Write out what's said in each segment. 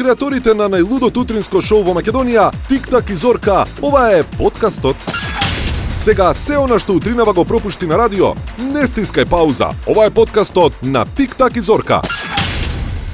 креаторите на најлудото утринско шоу во Македонија, Тик-так и Зорка, ова е подкастот. Сега се она што утринава го пропушти на радио, не стискај пауза. Ова е подкастот на Тик-так и Зорка.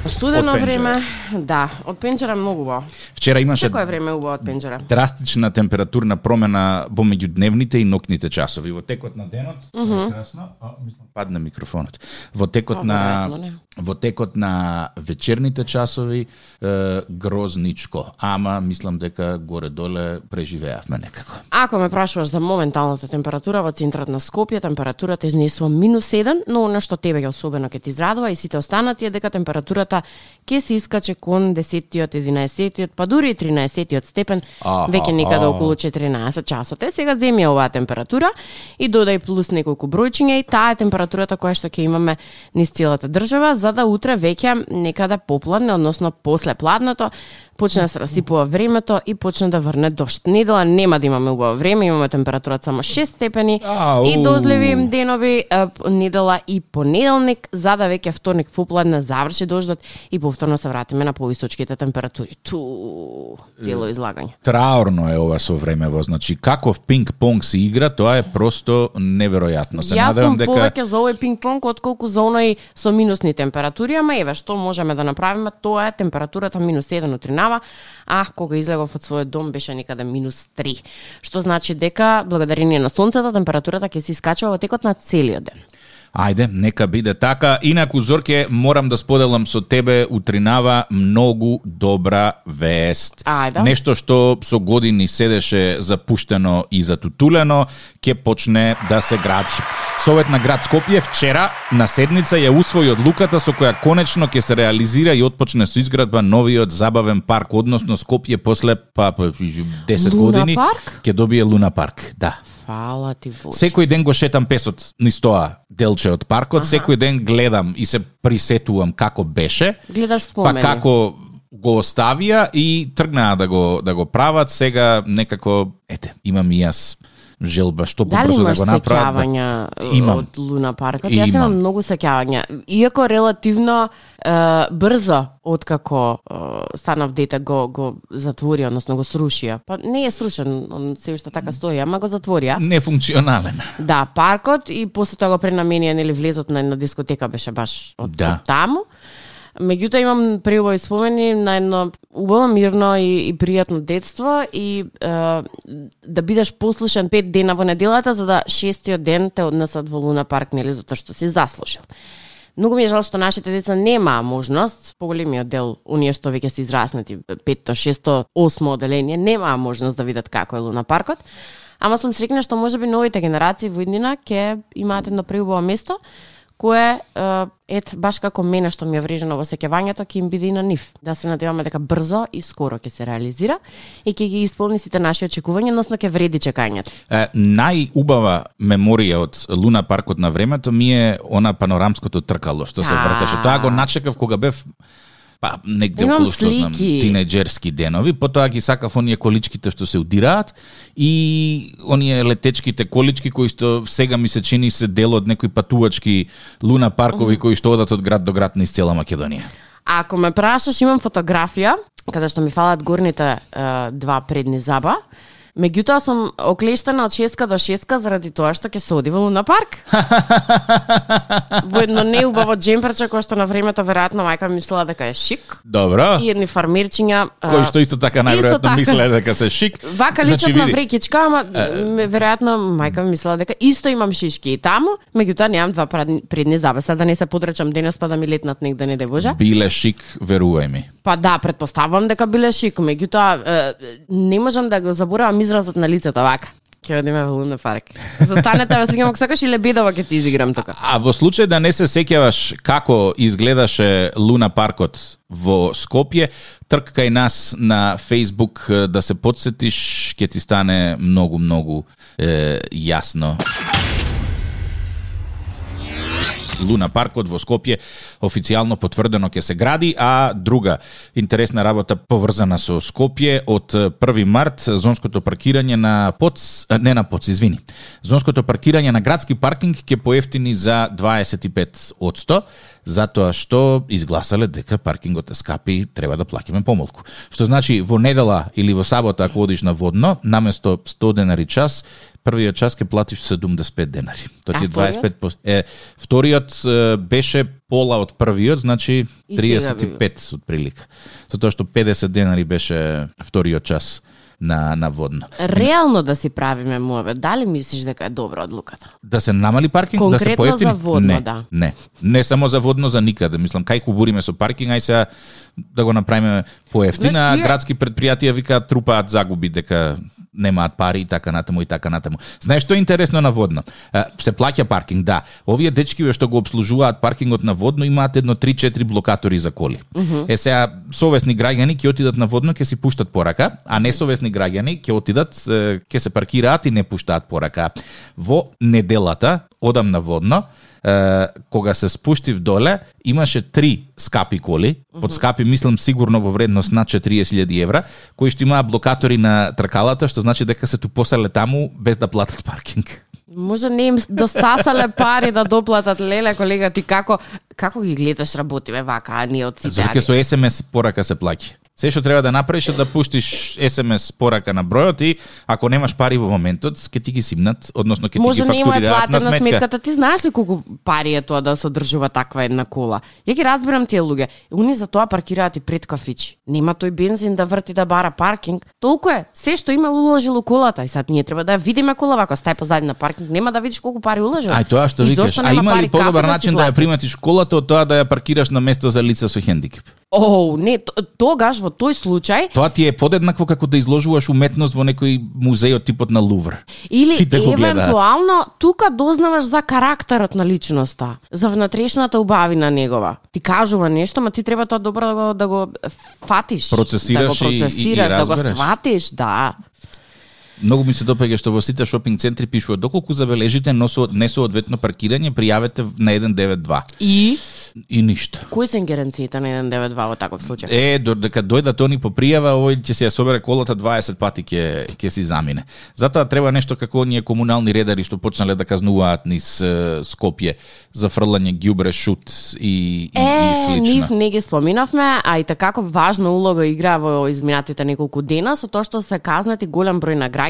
Студено време, да, од пенџера многу убаво. Вчера имаше Секое време убаво од пенџера. драстична температурна промена помеѓу дневните и ноќните часови. Во текот на денот, прекрасно, а, мислам падна микрофонот. Во текот А, на веројатно, не. во текот на вечерните часови е, грозничко, ама мислам дека горе доле преживеавме некако. Ако ме прашуваш за моменталната температура во центарот на Скопје, температурата изнесува минус 7, но она што тебе ќе особено ќе ти израдува и сите останати е дека температурата ќе се искаче кон 10-тиот, 11-тиот, па дури и 13-тиот степен, Аха. веќе некаде околу 14 часот. Е, сега земи ја оваа температура и додај плюс неколку бројчиња и таа е температурата која што ќе имаме низ целата држава, за да утре веќе некаде попладне, односно после пладното, почне да се расипува времето и почне да врне дошт. Недела нема да имаме убаво време, имаме температура само 6 степени Ау. и дожливи денови недела и понеделник, за да веќе вторник попладне заврши дождот и повторно се вратиме на повисочките температури. Ту, цело излагање. Траорно е ова со времево, значи каков пинг-понг се игра, тоа е просто неверојатно. Се Јас надевам сум дека повеќе за овој пинг-понг отколку за оној со минусни температури, ама еве што можеме да направиме, тоа е температурата минус 1 утринава, а кога излегов од својот дом беше некаде минус 3. Што значи дека благодарение на сонцето температурата ќе се искачува во текот на целиот ден. Ајде, нека биде така. Инаку, Зорке, морам да споделам со тебе утринава многу добра вест. Ајде. Нешто што со години седеше запуштено и затутулено, ќе почне да се гради. Совет на град Скопје вчера на седница ја усвои одлуката со која конечно ќе се реализира и отпочне со изградба новиот забавен парк, односно Скопје после па, па 10 Луна години парк? ќе добие Луна парк. Да. Фала ти Боже. Секој ден го шетам песот низ тоа делче од паркот, секој ден гледам и се присетувам како беше, Гледаш па спомени. како го оставија и тргнаа да го да го прават, сега некако ете, имам и јас желба што Дали побрзо да имаш го направат. сеќавања Имам. од Луна паркот? Јас Имам. многу сеќавања. Иако релативно е, брзо откако е, станав дете го го затвори, односно го срушија. Па не е срушен, он се уште така стои, ама го затворија. Нефункционален. Да, паркот и после тоа го пренаменија нели влезот на една дискотека беше баш од, Да. од таму. Меѓутоа имам преубави спомени на едно убаво, мирно и, и пријатно детство и е, да бидеш послушен пет дена во неделата за да шестиот ден те однесат во Луна парк, нели, затоа што си заслужил. Многу ми е жал што нашите деца немаа можност, поголемиот дел, оние што веќе се израснати, петто, шесто, осмо оделение, немаа можност да видат како е Луна паркот. Ама сум срекна што можеби новите генерации во иднина ќе имаат едно преубаво место кое е, ет баш како мене што ми е врежено во сеќавањето ќе им биде и на нив. Да се надеваме дека брзо и скоро ќе се реализира и ќе ги исполни сите наши очекувања, односно ќе вреди чекањето. Е, најубава меморија од Луна паркот на времето ми е она панорамското тркало што се А. вртеше. Тоа го начекав кога бев па негде Имам околу што знам тинеџерски денови, потоа ги сакав оние количките што се удираат и оние летечките колички кои што сега ми се чини се дел од некои патувачки луна паркови кои што одат од град до град низ цела Македонија. А Ако ме прашаш, имам фотографија каде што ми фалат горните е, два предни заба. Меѓутоа сум оклештена од шеска до шеска заради тоа што ќе се оди во Луна парк. во едно неубаво джемперче кој што на времето веројатно мајка ми мислела дека е шик Добро. и едни фармерчиња е, Кои што исто така најверојатно така. мислеле дека се шик. Вака личат Значи, на врекичка, ама ме- веројатно мајка ми мислела дека исто имам шишки и таму, меѓутоа немам два предни, забеса да не се подречам денес па да ми летнат негде не де боже. Биле шик, верувај ми. Па да, предпоставувам дека биле шик, меѓутоа е, не можам да го заборавам изразот на лицето вака. Ќе одиме во Луна парк. Застанете ве сликам ако сакаш и лебедова ќе ти изиграм тука. А во случај да не се сеќаваш како изгледаше Луна паркот во Скопје, тркај нас на Facebook да се подсетиш, ќе ти стане многу многу е, јасно. Луна паркот во Скопје официјално потврдено ќе се гради, а друга интересна работа поврзана со Скопје од 1 март зонското паркирање на ПОЦ, не на ПОЦ, извини. Зонското паркирање на градски паркинг ќе поевтини за 25 од 100 затоа што изгласале дека паркингот е скапи, треба да плаќаме помалку. Што значи во недела или во сабота ако одиш на водно, наместо 100 денари час, првиот час ќе платиш 75 денари. Тоа ти е 25 по... е вториот е, беше пола од првиот, значи И сега 35 од прилика. Затоа што 50 денари беше вториот час на на водно. Реално да си правиме муавет, дали мислиш дека е добра одлуката? Да се намали паркинг, да се Конкретно поевтини? за водно, не, да. Не, не само за водно, за никаде. Мислам, кај хубуриме со паркинг, ај сега да го направиме поевтина. Градски предпријатија викаат трупаат загуби дека немаат пари и така натаму и така натаму. Знаеш што е интересно на водно? Се плаќа паркинг, да. Овие дечки што го обслужуваат паркингот на водно имаат едно 3-4 блокатори за коли. Е сега совесни граѓани ќе отидат на водно, ќе си пуштат порака, а несовесни граѓани ќе отидат, ќе се паркираат и не пуштаат порака. Во неделата одам на водно, кога се спуштив доле, имаше три скапи коли, под скапи мислам сигурно во вредност над 40.000 евра, кои што имаа блокатори на тркалата, што значи дека се тупосале таму без да платат паркинг. Може не им достасале пари да доплатат леле колега ти како како ги гледаш работиме вака, а ние од сите. Дека со СМС порака се плаќа. Се што треба да направиш е да пуштиш СМС порака на бројот и ако немаш пари во моментот, ќе ти ги симнат, односно ќе ти Може ги е фактурираат на сметка. сметката. Ти знаеш ли колку пари е тоа да се одржува таква една кола? Ја ги разбирам тие луѓе. Уни за тоа паркираат и пред кафичи. Нема тој бензин да врти да бара паркинг. Толку е. Се што има уложило колата и сад ние треба да видиме кола вака стај позади на паркинг, нема да видиш колку пари уложил. Ај тоа што викаш, а има ли подобар кафе начин си да ја плати? приметиш колата од тоа да ја паркираш на место за лица со хендикеп? Оу, не, тогаш во тој случај Тоа ти е подеднакво како да изложуваш уметност во некој музеј од типот на Лувр. Или Сите го евентуално тука дознаваш за карактерот на личноста, за внатрешната убавина негова. Ти кажува нешто, ма ти треба тоа добро да го, да го фатиш, Процесираш да го и- и- и процесираш, да го сватиш, да. Многу ми се допаѓа што во сите шопинг центри пишува доколку забележите носо несоодветно паркирање, пријавете на 192. И И ништо. кои се ингеренциите на 192 во таков случај? Е, додека дојдат они по пријава, овој ќе се ја собере колата 20 пати ќе ќе си замине. Затоа треба нешто како оние комунални редари што почнале да казнуваат низ е, Скопје за фрлање ѓубре, шут и, и, и Е, слично. нив не ги споминавме, а и така важна улога игра во изминатите неколку дена со тоа што се казнати голем број на граѓани,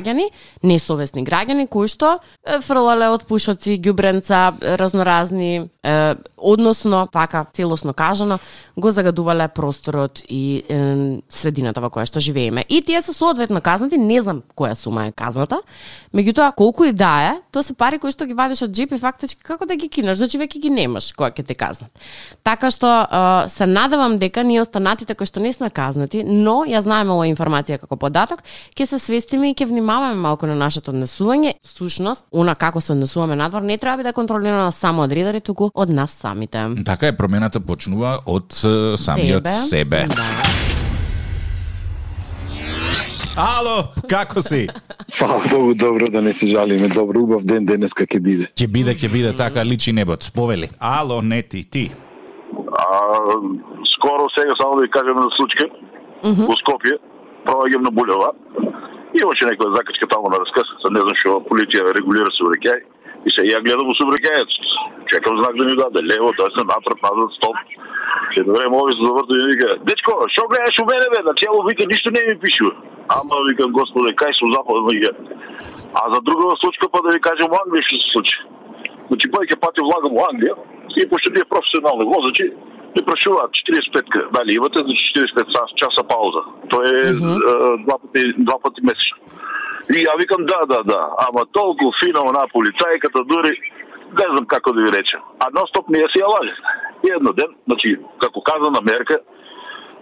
несовесни граѓани кои што фрлале од пушоци, ѓубренца, разноразни, е, односно, така целосно кажано, го загадувале просторот и е, средината во која што живееме. И тие се соодветно казнати, не знам која сума е казната, меѓутоа колку и да е, тоа се пари кои што ги вадиш од джип и фактички како да ги кинеш, значи веќе ги немаш кога ќе те казнат. Така што е, се надевам дека ние останатите кои што не сме казнати, но ја знаеме оваа информација како податок, ќе се свестиме и ќе внимаваме малку на нашето однесување. Сушност, она како се однесуваме надвор не треба да биде контролирано само од ридари, туку од нас самите. Така е, промената почнува од е, самиот себе. Да. Ало, како си? Фала Богу, добро да не се жалиме. Добро, убав ден денеска ќе биде. Ќе биде, ќе биде, така личи небот. Повели. Ало, не ти, ти. А, скоро сега само да ви кажем за случка во Скопје, проаѓам на булева. Имаше некоја закачка таму на раскрсница, не знам што полиција регулира сообраќај. И се ја гледам во сообраќајот. Чекам знак да ми даде лево, тоа се напред, назад, стоп. Едно време овие се заврта и ми вика, дечко, што гледаш у мене бе? На цело вика ништо не ми пишува. Ама викам господе, кај сум западно вика. А за другава случка па да ви кажам во Англија што се случи. Значи повеќе пати влагам во Англија и пошто ние професионални возачи ми прашуваат 45 дали имате за 45 час, часа пауза. Тоа е mm -hmm. два пати два пати месечно. И ја викам да, да, да, ама толку фина она полицајката дури не знам како да ви речем. А ностоп ние си ја лаже. И едно ден, значи како каза на мерка,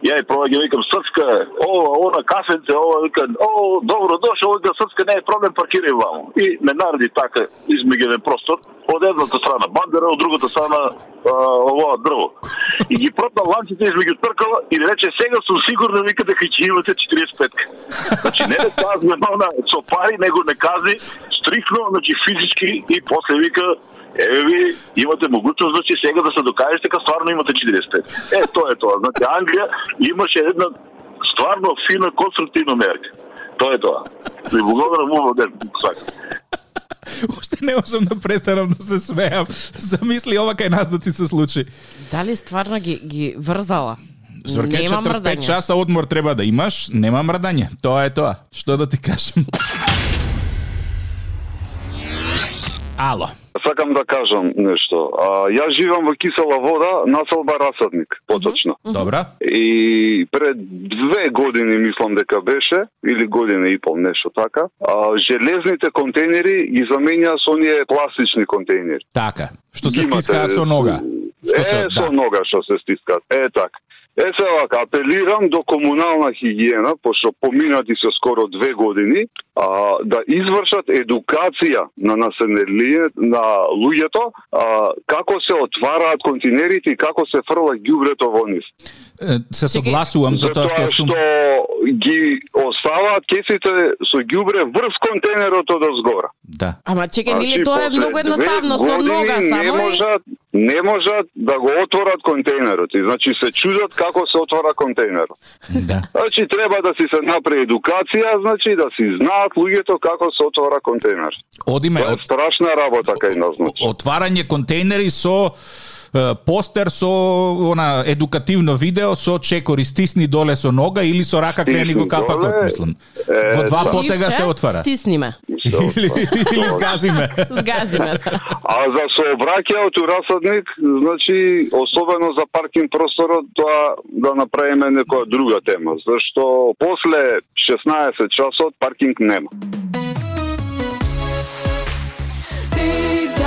ја и проаѓам викам српска, ова, она кафенце, ова вика, о, добро дошол, вика српска, не е проблем, паркирај ваму. И ме нареди така измегеден простор, од едната страна бандера, од другата страна а, овоа дрво. и ги пропна ланците измеѓу тркала и рече сега сум сигурно вика дека ќе имате 45. Значи не е казна она со пари, него не казни стрикно, значи физички и после вика Еве ви имате могуćност значи сега да се докажете дека стварно имате 45. Е, тоа е тоа. Значи Англија имаше една стварно фина конструктивна мерка. Тоа е тоа. Ви благодарам убав ден. Свака. Уште не можам да престанам да се смеам. Замисли ова кај нас да ти се случи. Дали стварно ги, ги врзала? Зорке, Нема 45 мрдање. часа одмор треба да имаш, нема мрдање. Тоа е тоа. Што да ти кажам? Ало. Сакам да кажам нешто. А, јас живам во кисела вода, населба Расадник, поточно. Добра. И пред две години мислам дека беше, или година и пол, нешто така, а, железните контейнери ги заменја со оние пластични контейнери. Така. Што се Ги имате, стискаат со нога. Што Е, се- со да. нога што се стискаат. Е, така. Е, се вака, апелирам до комунална хигиена, пошто поминати се скоро две години, а, да извршат едукација на население, на луѓето, а, како се отвараат контейнерите и како се фрла ѓубрето во нив. Се согласувам за тоа што сум што ги оставаат кесите со ѓубре врз контейнерот од озгора. Да. Ама чекај, нели Значи, тоа е многу едноставно, со нога не само и... можат, не можат да го отворат контейнерот. И значи се чудат како се отвара контейнерот. Да. Значи треба да си се направи едукација, значи да си знаат луѓето како се отвара контейнер. Одиме Тоа е страшна работа кај нас, значи. отварање контейнери со постер со она едукативно видео со чекори стисни доле со нога или со рака крени го Стисни капакот, доле, мислам. е, Во два да. потега се отвара. Стисни ме. Се Или, сгазиме. Сгази ме. А за сообраќајот Расадник, значи, особено за паркинг просторот, тоа да направиме некоја друга тема, зашто после 16 часот паркинг нема. Тик-так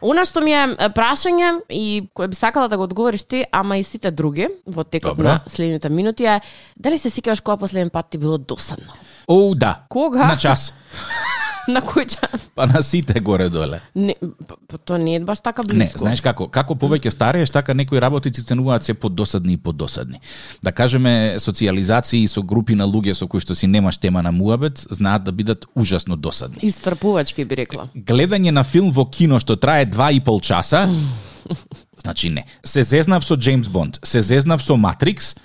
Она што ми е прашање и кое би сакала да го одговориш ти, ама и сите други во текот Добро. на следните минути е дали се сикаш кога последен пат ти било досадно? О, да. Кога? На час. На час? Па на сите горе доле. Не, п- п- тоа не е баш така Не, близко. знаеш како, како повеќе старееш, така некои работици стануваат се подосадни и подосадни. Да кажеме, социализации со групи на луѓе со кои што си немаш тема на муабет, знаат да бидат ужасно досадни. Истрпувачки би рекла. Гледање на филм во кино што трае два и пол часа, значи не. Се зезнав со Джеймс Бонд, се зезнав со Матрикс,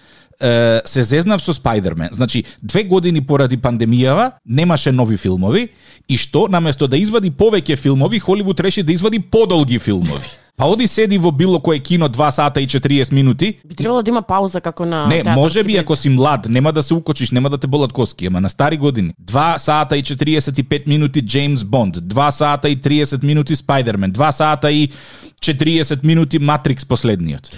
се зезнав со Спайдермен. Значи, две години поради пандемијава немаше нови филмови и што наместо да извади повеќе филмови, Холивуд реши да извади подолги филмови. Па оди седи во било кое кино 2 сата и 40 минути, Би требало да има пауза како на Не, може би ако си млад, нема да се укочиш, нема да те болат коски, ама на стари години. 2 сата и 45 минути Джеймс Бонд, 2 сата и 30 минути Спайдермен, 2 сата и 40 минути Матрикс последниот.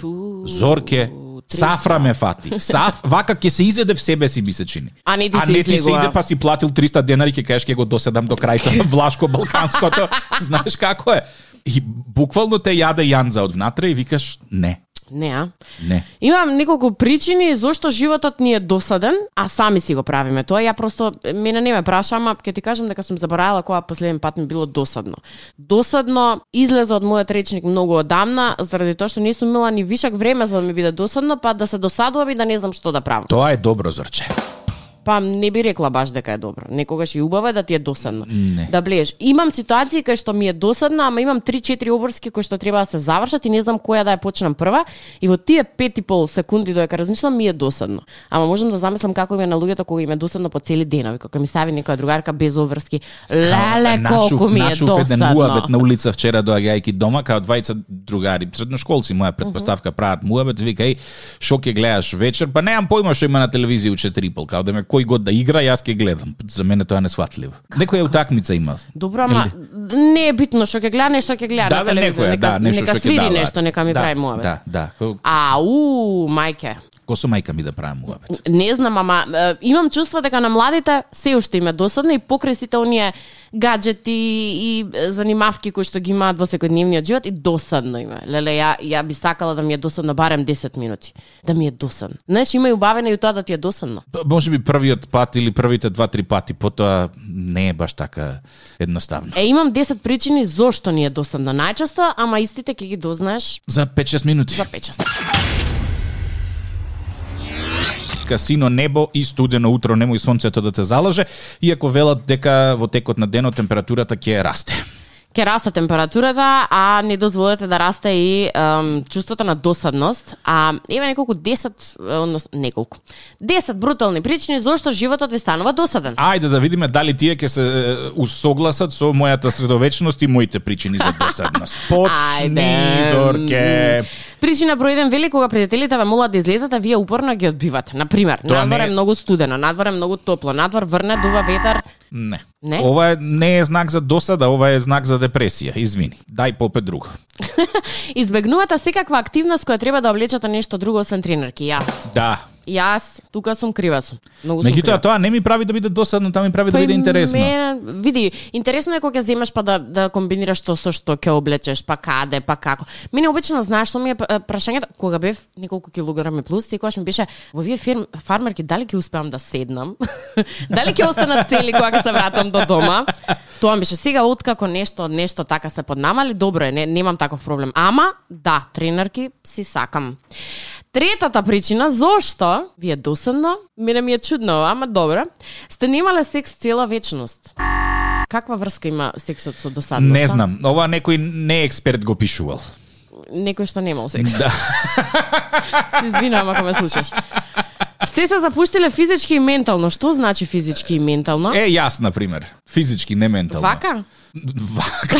Зорке, Сафра ме фати. Саф, вака ќе се изеде в себе си би се чини. А не ти а се не ти се иде па си платил 300 денари ќе кажеш ќе го доседам до крајта на Влашко Балканското. Знаеш како е? И буквално те јаде јанза од внатре и викаш не, Не, не. Имам неколку причини зошто животот ни е досаден, а сами си го правиме тоа. Ја просто мене не ме праша, ама ќе ти кажам дека сум заборавила кога последен пат ми било досадно. Досадно излезе од мојот речник многу одамна, заради тоа што не сум имала ни вишак време за да ми биде досадно, па да се досадувам и да не знам што да правам. Тоа е добро, Зорче. Па не би рекла баш дека е добро. Некогаш и убаво е да ти е досадно. Не. Да блееш. Имам ситуации кај што ми е досадно, ама имам 3-4 обврски кои што треба да се завршат и не знам која да ја почнам прва. И во тие 5 и пол секунди додека размислам ми е досадно. Ама можам да замислам како им е на луѓето кога им е досадно по цели денови, кога ми стави некоја другарка без обврски. Леле колку ми е начув еден досадно. муабет на улица вчера доаѓајќи дома, као двајца другари, средношколци, моја предпоставка прават муабет, вика, еј, шо ќе гледаш вечер? Па немам појма што има на телевизија у 4 пол, као да ме кој год да игра, јас ќе гледам. За мене тоа е несватливо. Некоја утакмица има. Добро, ама не е битно што ќе гледа, нешто ќе гледа Да, на да, телевизија. некоја, нека, да, нешто нека свири нешто, нека ми да, прави муабет. Да, да. Ау, мајке. ко со мајка ми да правам муабет? Не знам, ама имам чувство дека на младите се уште им е досадно и покрај сите оние гаджети и занимавки кои што ги имаат во секојдневниот живот и досадно има. Леле, ја, ја би сакала да ми е досадно барем 10 минути. Да ми е досадно. Знаеш, има и убавено и тоа да ти е досадно. Може би првиот пат или првите два-три пати, потоа не е баш така едноставно. Е, имам 10 причини зошто ни е досадно најчесто, ама истите ќе ги дознаеш За 5-6 минути. за 5 часа. сино небо и студено утро немој сонцето да те залаже, иако велат дека во текот на денот температурата ќе расте. Ке расте температурата, а не дозволете да расте и ем, чувството на досадност. А има неколку 10, однос, неколку, 10 брутални причини зошто животот ви станува досаден. Ајде да видиме дали тие ќе се усогласат со мојата средовечност и моите причини за досадност. Почни, Ајде. Зорке. Причина број 1 вели кога пријателите ве молат да излезете, а вие упорно ги одбивате. Например, Тоа надвор не е е- многу студено, надвор е многу топло, надвор врне, дува ветар. Не. Не? Ова е, не е знак за досада, ова е знак за депресија. Извини. Дај попе друго. Избегнувате секаква активност која треба да облечете нешто друго освен тренерки. Јас. Да. Јас, тука сум крива сум. Многу сум Меѓутоа тоа не ми прави да биде досадно, тоа ми прави да Па и биде интересно. Мене, види, интересно е кога ќе земеш па да да комбинираш што со што ќе облечеш, па каде, па како. Мене обично знаеш што ми е прашањето кога бев неколку килограми плюс, секогаш ми беше во вие фирм, фармерки дали ќе успеам да седнам? дали ќе останат цели кога ќе се вратам до дома? Тоа ми беше сега откако нешто нешто така се поднамали, добро е, не, немам таков проблем. Ама да, тренерки си сакам. Третата причина зошто ви е досадно, мене ми е чудно, ама добро, сте немале секс цела вечност. Каква врска има сексот со досадноста? Не знам, ова некој не експерт го пишувал. Некој што немал секс. Да. Се извинувам ако ме слушаш. Сте се запуштиле физички и ментално. Што значи физички и ментално? Е, јас, на пример. Физички, не ментално. Вака? Вака.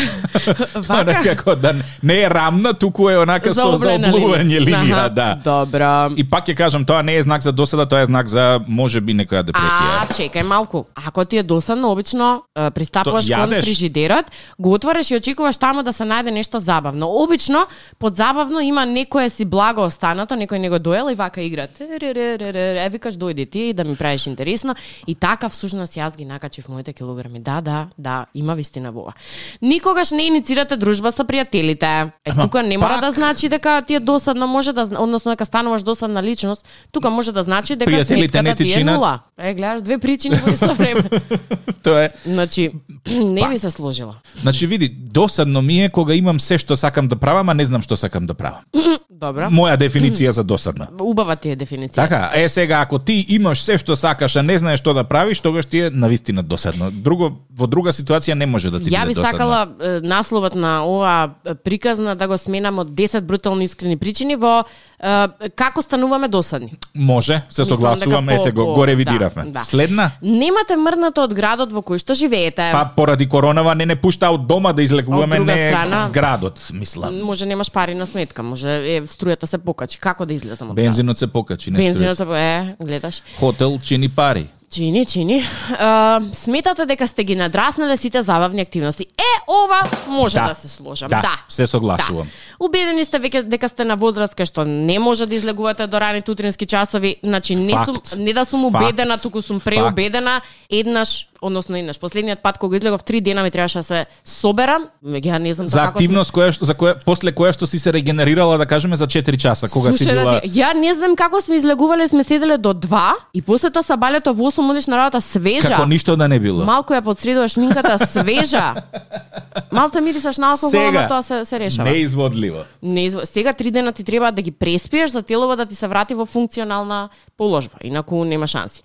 Вака? некако да не е рамна, туку е онака со заоблување линија, Аха, да. Добро. И пак ќе кажам, тоа не е знак за досада, тоа е знак за можеби некоја депресија. А, чекај малку. Ако ти е досадно, обично пристапуваш кон фрижидерот, го отвориш и очекуваш таму да се најде нешто забавно. Обично, под забавно има некое си благо останато, некој него доел и вака игра. Е, викаш дојди ти да ми правиш интересно. И така всушност јас ги накачив моите килограми. Да, да, да, има вистина во ова. Никогаш не иницирате дружба со пријателите. Е, Ама тука не мора пак- да значи дека ти е досадно, може да, односно дека стануваш досадна личност, тука може да значи дека Пријателите не ти е нула. Е, гледаш, две причини во исто време. Тоа е. Значи, не би се сложила. Значи види, досадно ми е кога имам се што сакам да правам, а не знам што сакам да правам. Добро. Моја дефиниција за досадна. Убава ти е дефиниција. Така, е сега ако ти имаш се што сакаш, а не знаеш што да правиш, тогаш ти е навистина досадно. Друго во друга ситуација не може да ти Ја биде би досадно. сакала е, насловот на ова приказна да го сменам од 10 брутални искрени причини во е, како стануваме досадни. Може, се согласувам, дека ете го, по- го ревидиравме. да, да. Следна? Немате мрнато од градот во кој што живеете. Па поради коронава не не пушта од дома да излекуваме друга не страна, градот, мислам. Може немаш пари на сметка, може е, струјата се покачи. Како да излезам од Бензинот се покачи, не Бензинот... се е, гледаш. Хотел чини пари. Чини, чини. А, сметате дека сте ги надраснале сите забавни активности. Е, ова може да, Да. се сложам. Да, Да. се согласувам. Да. Убедени сте веќе дека сте на возраст кај што не може да излегувате до раните утрински часови. Значи не Факт. сум не да сум Факт. убедена, туку сум преубедена. Еднаш, односно еднаш, последниот пат кога излегов три дена ми требаше да се соберам. Ја не знам За како активност која што- за која после која што си се регенерирала да кажеме за 4 часа кога си Слушај, била ради, ја не знам како сме излегувале, сме седеле до 2 и после тоа сабалето во 8 одиш на работа свежа. како ништо да не било. Малку ја подсредуваш минката свежа. Малце мирисаш на алкохол, Сега ама тоа се, се решава. неизводливо. Не, изв- сега три дена ти треба да ги преспиеш за телово да ти се врати во функционална положба, инаку нема шанси.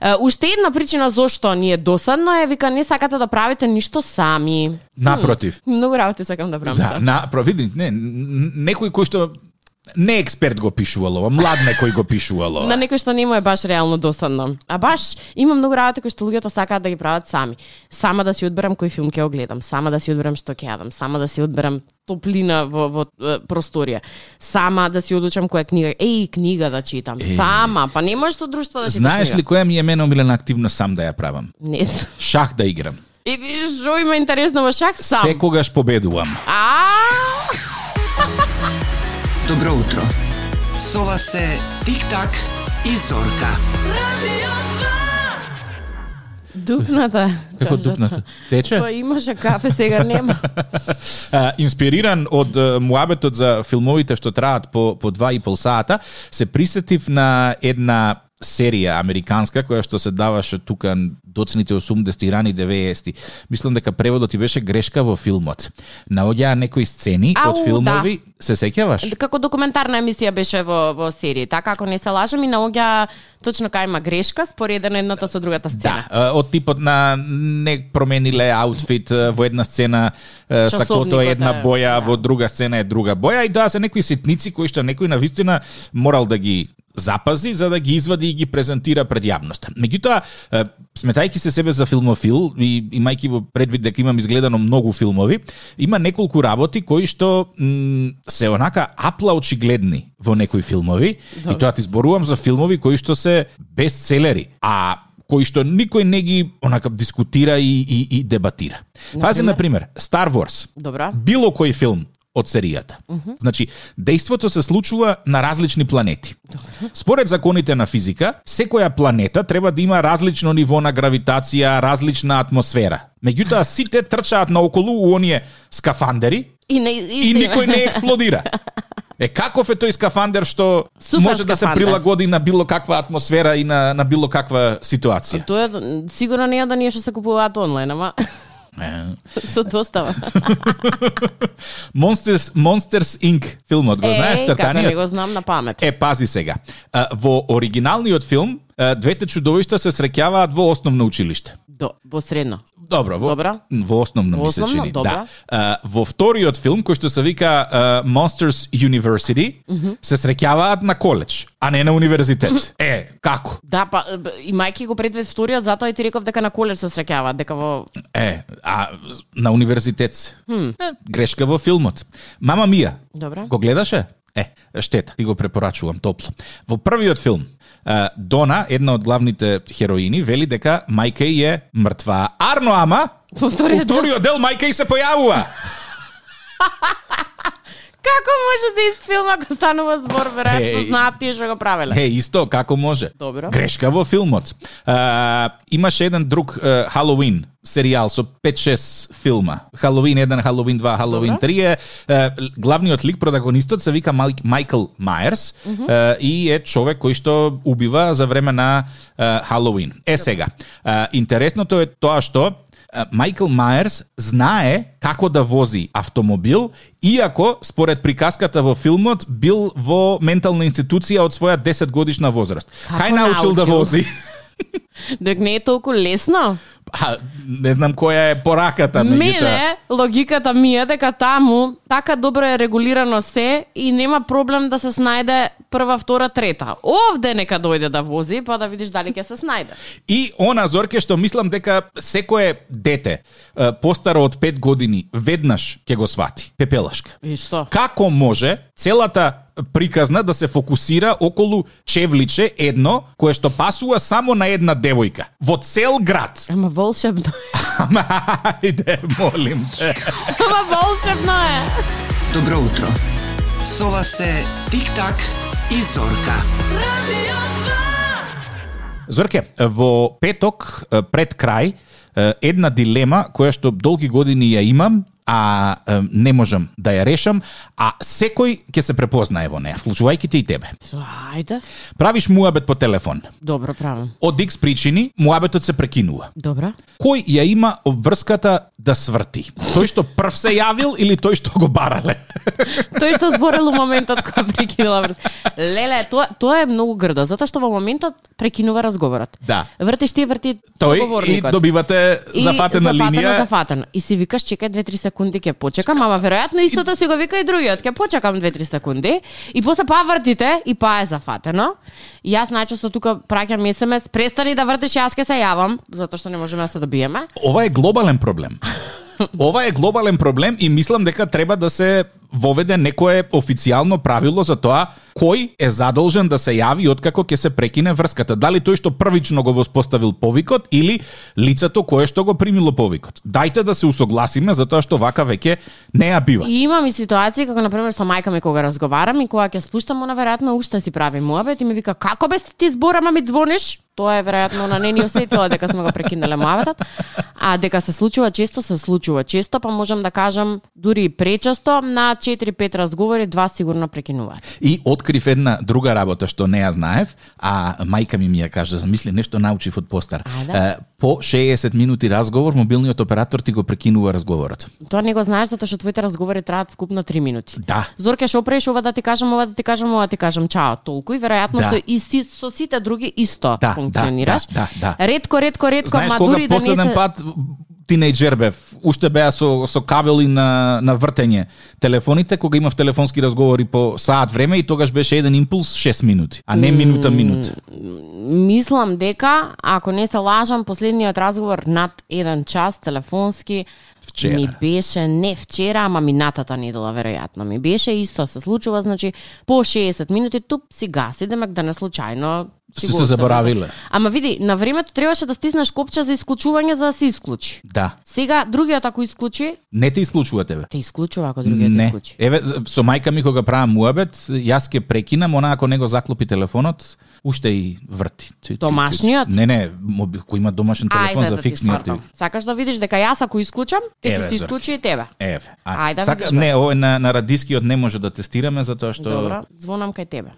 Е, уште една причина зошто ни е досадно е вика не сакате да правите ништо сами. Напротив. Многу работи сакам да правам Да, сега. на, провиди, не, некој кој што не експерт го пишувал ова, млад некој го пишувал ова. На некој што не му е баш реално досадно. А баш има многу работи кои што луѓето сакаат да ги прават сами. Сама да си одберам кој филм ќе го гледам, сама да си одберам што ќе јадам, сама да си одберам топлина во, во просторија. Сама да си одлучам која книга, еј книга да читам. Е. Сама, па не можеш со друштво да читаш Знаеш книга. ли која ми е мене омилена активност сам да ја правам? Не. Шах да играм. И што има интересно во шак сам. Секогаш победувам. А! Добро утро. Со вас се Тик-так и Зорка. Дупната. Како дупната? Тече? Па имаше кафе, сега нема. А, инспириран од муабетот за филмовите што траат по, по два и пол сата, се присетив на една серија американска која што се даваше тука доцните 80-ти рани 90-ти. Мислам дека преводот ти беше грешка во филмот. Наоѓаа некои сцени Ау, од филмови, се сеќаваш? Како документарна емисија беше во, во серија, така ако не се лажам и наоѓа точно кај има грешка споредена едната со другата сцена. Да, од типот на не промениле аутфит во една сцена сакото е една боја, да. во друга сцена е друга боја и тоа се некои ситници кои што некој на вистина морал да ги запази за да ги извади и ги презентира пред јавноста. Меѓутоа, сметајќи се себе за филмофил и имајќи во предвид дека имам изгледано многу филмови, има неколку работи кои што м, се онака апла очигледни во некои филмови и тоа ти зборувам за филмови кои што се бестселери, а кои што никој не ги онака дискутира и, и, и дебатира. Пази, на пример, Star Wars Добра. било кој филм од серијата. Значи, дејството се случува на различни планети. Според законите на физика, секоја планета треба да има различно ниво на гравитација, различна атмосфера. Меѓутоа, сите трчаат наоколу у оние скафандери И, не, и никој не експлодира. Е, каков е тој скафандер што Супер може да се скафандер. прилагоди на било каква атмосфера и на, на било каква ситуација? Тоа сигурно не е да ние што се купуваат онлайн, ама со достава. Monsters, Monsters Inc. филмот, го знаеш Е, како не цртаниот? го знам на памет. Е, пази сега. Во оригиналниот филм, двете чудовишта се среќаваат во основно училиште. До, во средно. Добро, во, Добра. во основно Во ми се основно, чини. добра. Да. А, во вториот филм, кој што се вика а, Monsters University, се среќаваат на коледж, а не на универзитет. Е, како? Да, па б- имајќи го предвид вториот, затоа и ти реков дека на коледж се среќаваат, дека во Е, а на универзитет се. Е, грешка во филмот. Мама Мија. Добра. Го гледаше? Е, штета, ти го препорачувам топло. Во првиот филм, Дона, една од главните хероини, вели дека мајка е мртва. Арно ама, Во вториот дел мајка ѝ се појавува. Како може да ист филм ако станува збор, веројатно Е, знаат тие што го правеле. Е, исто, како може. Добро. Грешка во филмот. А, имаше еден друг Halloween серијал со 5-6 филма. Halloween 1, Halloween 2, Halloween Добро. 3 е, главниот лик, протагонистот се вика Майк, Майкл Мајерс е, и е човек кој што убива за време на Halloween. Е сега, интересното е тоа што Майкл Мајерс знае како да вози автомобил, иако, според приказката во филмот, бил во ментална институција од своја 10 годишна возраст. Како Кај научил да научил? вози? Док не е толку лесно. А, не знам која е пораката, меѓутоа. Мене, логиката ми е дека таму така добро е регулирано се и нема проблем да се снајде прва, втора, трета. Овде нека дојде да вози, па да видиш дали ќе се снајде. И она Зорке што мислам дека секое дете постаро од 5 години веднаш ќе го свати. Пепелашка. И што? Како може целата приказна да се фокусира околу чевличе едно кое што пасува само на една девојка во цел град. Ама волшебно е. Ама ајде, молим те. Ама волшебно е. Добро утро. Со вас се Тик-так и Зорка. Radio 2. Зорке, во петок пред крај една дилема која што долги години ја имам, а е, не можам да ја решам, а секој ќе се препознае во неа, вклучувајќи те и тебе. Ајде. Правиш муабет по телефон. Добро правам. Од X причини, муабетот се прекинува. Добро. Кој ја има обврската да сврти? Тој што прв се јавил или тој што го барале? Тој што зборел у моментот кога прекинала врз. Леле, тоа тоа е многу грдо, затоа што во моментот прекинува разговорот. Да. Вртиш ти врти Тој и добивате зафатена линија. зафатено. И си викаш, чекај 2-3 секунди ќе почекам, ама веројатно истото си го вика и другиот, ќе почекам 2-3 секунди. И после па вртите и па е зафатено. И јас најчесто тука праќам SMS, престани да вртиш, јас ќе се јавам, затоа што не можеме да се добиеме. Ова е глобален проблем. Ова е глобален проблем и мислам дека треба да се воведе некое официјално правило за тоа кој е задолжен да се јави откако ќе се прекине врската. Дали тој што првично го воспоставил повикот или лицето кое што го примило повикот. Дајте да се усогласиме за тоа што вака веќе не ја бива. И имам и ситуации како на пример со мајка ми кога разговарам и кога ќе спуштам она веројатно уште си прави муабет и ми вика како бе ти збора ми звониш? Тоа е веројатно на не ни осетила дека сме го прекинале муабетот. А дека се случува често, се случува често, па можам да кажам дури и пречесто на 4-5 разговори два сигурно прекинуваат. И открив една друга работа што не ја знаев, а мајка ми ми ја кажа, замисли нешто научив од постар. Ајде. Е, По 60 минути разговор, мобилниот оператор ти го прекинува разговорот. Тоа не го знаеш затоа што твоите разговори траат вкупно 3 минути. Да. Зорке што опреш ова да ти кажам, ова да ти кажам, ова да ти кажам, чао, толку и веројатно Да. со и си, со сите други исто Да, функционираш. да, да, да. Ретко, ретко, ретко, Знаеш ма дури да не се... пат тинејџер бев, уште беа со, со кабели на, на вртење телефоните, кога имав телефонски разговори по саат време и тогаш беше еден импулс 6 минути, а не минута минут. Мислам дека, ако не се лажам, последниот разговор над еден час телефонски Вчера. ми беше не вчера, ама минатата недела веројатно ми беше исто се случува, значи по 60 минути туп си гаси, демек да не случајно го се заборавиле. Ама види, на времето требаше да стиснеш копче за исклучување за да се исклучи. Да. Сега другиот ако исклучи, Не те исклучува тебе. те исклучува ако другиот не. исклучи. Еве, со мајка ми кога правам муабет, јас ќе прекинам, она ако не го заклопи телефонот, уште и врти. Домашниот? Не, не, моби- кој има домашен телефон Ајде за да ти фиксниот. свртам. Сакаш да видиш дека јас ако исклучам, ќе Еве, ти се исклучи и тебе. Еве. А, Ајде, сака, видиш, не, овој на, на радискиот не може да тестираме затоа што Добро, звонам кај тебе.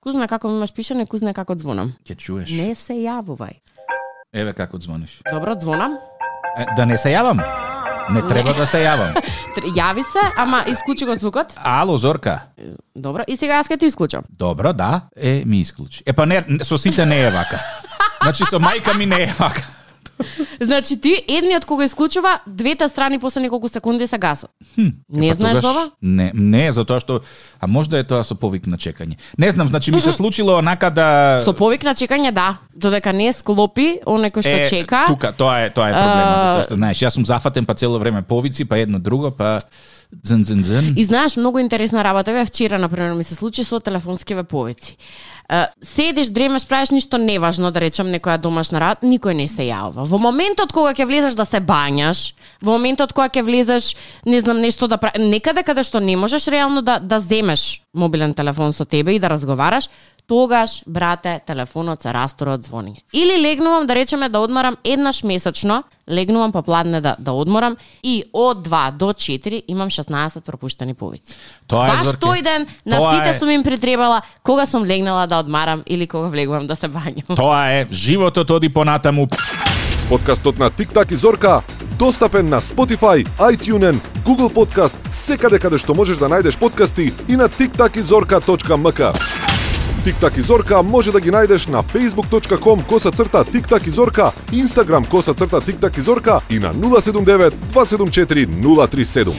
Кузна како имаш пишане, кузна како звонам. ќе чуеш. Не се јавувај. Еве како звониш. Добро, звонам. Е, да не се јавам? Не треба да се јавам. Јави се, ама исклучи го звукот. Ало, Зорка. Добро, и сега јас ќе ти исклучам. Добро, да. Е, ми исклучи. Е, па не, со сите не е вака. Значи, со мајка ми не е вака. Значи ти едниот кога исклучува, двете страни после неколку секунди се гасат. не Па знаеш тогаш- ова? Не, не, затоа што а можда е тоа со повик на чекање. Не знам, значи ми се случило онака да Со повик на чекање, да. Додека не склопи, оној кој што чека. Тука, тоа е, тоа е проблемот, А, затоа што знаеш, јас сум зафатен па цело време повици, па едно друго, па дзен дзен дзен. И знаеш, многу интересна работа. Еве вчера, например, ми се случи со телефонскиве повици. Седиш, дремеш, правиш ништо неважно, да речем, некоја домашна работа, никој не се јавува. Во моментот кога ќе влезеш да се бањаш, во моментот кога ќе влезеш, не знам, нешто да правиш, некаде каде што не можеш реално да, да земеш мобилен телефон со тебе и да разговараш, тогаш, брате, телефонот се растора од звониње. Или легнувам, да речеме, да одмарам еднаш месечно, легнувам попладне да, да одморам и од 2 до 4 имам 16 пропуштени повици. Тоа е, Баш Зорке. тој ден на Тоа сите е- сум им притребала кога сум легнала да одмарам или кога влегувам да се бањам. Тоа е, животот оди понатаму. Подкастот на Тиктак и Зорка достапен на Spotify, iTunes, Google Podcast, секаде каде што можеш да најдеш подкасти и на tiktakizorka.mk. Тиктак и Зорка може да ги најдеш на facebook.com коса црта Тиктак и Зорка, Instagram коса црта Тиктак и Зорка и на 079 274 037.